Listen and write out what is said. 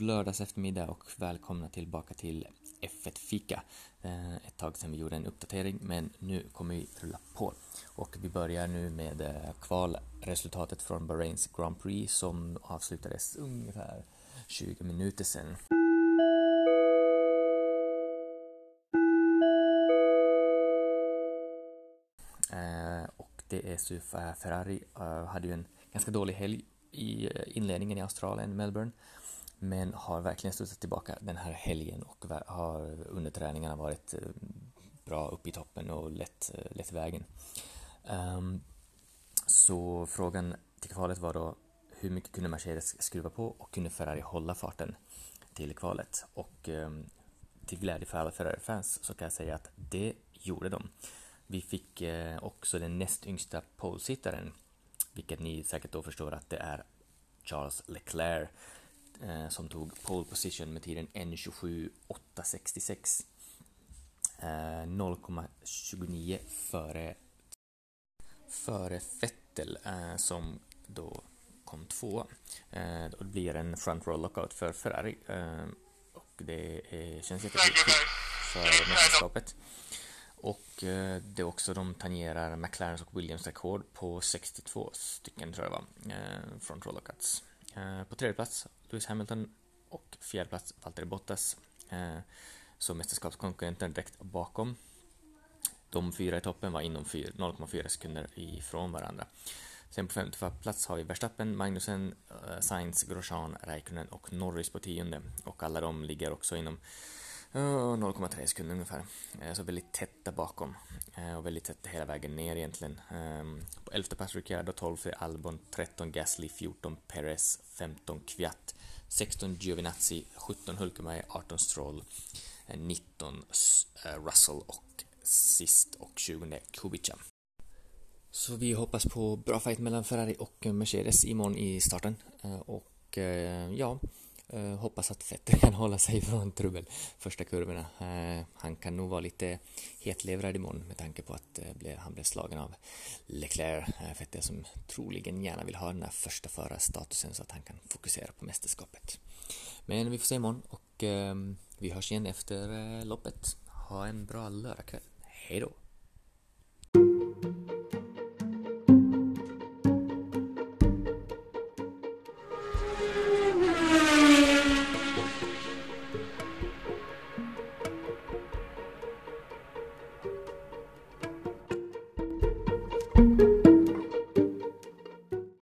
lördags eftermiddag och välkomna tillbaka till F1-fika. Eh, ett tag sedan vi gjorde en uppdatering, men nu kommer vi rulla på. Och vi börjar nu med eh, kvalresultatet från Bahrains Grand Prix som avslutades ungefär 20 minuter sedan. Eh, och det är så Ferrari hade ju en ganska dålig helg i inledningen i Australien, Melbourne men har verkligen studsat tillbaka den här helgen och har under träningarna varit eh, bra upp i toppen och lett, eh, lätt vägen. Um, så frågan till kvalet var då hur mycket kunde Mercedes skruva på och kunde Ferrari hålla farten till kvalet? Och um, till glädje för alla Ferrari-fans så kan jag säga att det gjorde de. Vi fick uh, också den näst yngsta polesittaren, vilket ni säkert då förstår att det är Charles Leclerc eh, som tog pole position med tiden 1.27.866. Eh, 0,29 före, före Vettel eh, som då kom två. Eh, det blir en front row lockout för Ferrari eh, och det känns jätteviktigt för mästerskapet. Och eh, det är också de tangerar McLarens och Williams rekord på 62 stycken tror jag var, eh, front lockouts. Eh, Eh, på tredje plats Lewis Hamilton och fjärde plats Valtteri Bottas. Eh, Så mästerskapskonkurrenten direkt bakom. De fyra i toppen var inom 0,4 sekunder ifrån varandra. Sen på femte plats har vi Verstappen, Magnussen, eh, Sainz, Grosjean, Räikkönen och Norris på tionde. Och alla de ligger också inom 0,3 sekunder ungefär. Eh, så väldigt tätt där bakom. Eh, och väldigt tätt hela vägen ner egentligen. Ehm, på elfte plats Ricciardo, 12 Albon, 13 Gasly, 14 Perez, 15 Kviat, 16 Giovinazzi, 17 Hulkenberg, 18 Stroll, eh, 19 Russell och sist och 20 Kubica. Så vi hoppas på bra fight mellan Ferrari och Mercedes imorgon i starten. Och ja, Uh, hoppas att Fetter kan hålla sig från trubbel första kurvorna. Uh, han kan nog vara lite hetlevrad imorgon med tanke på att eh, uh, ble, han blev slagen av Leclerc, Fetter som troligen gärna vill ha den här första förarstatusen så att han kan fokusera på mästerskapet. Men vi får se imorgon och ehm, vi hörs igen efter loppet. Ha en bra lördagkväll. Hej då!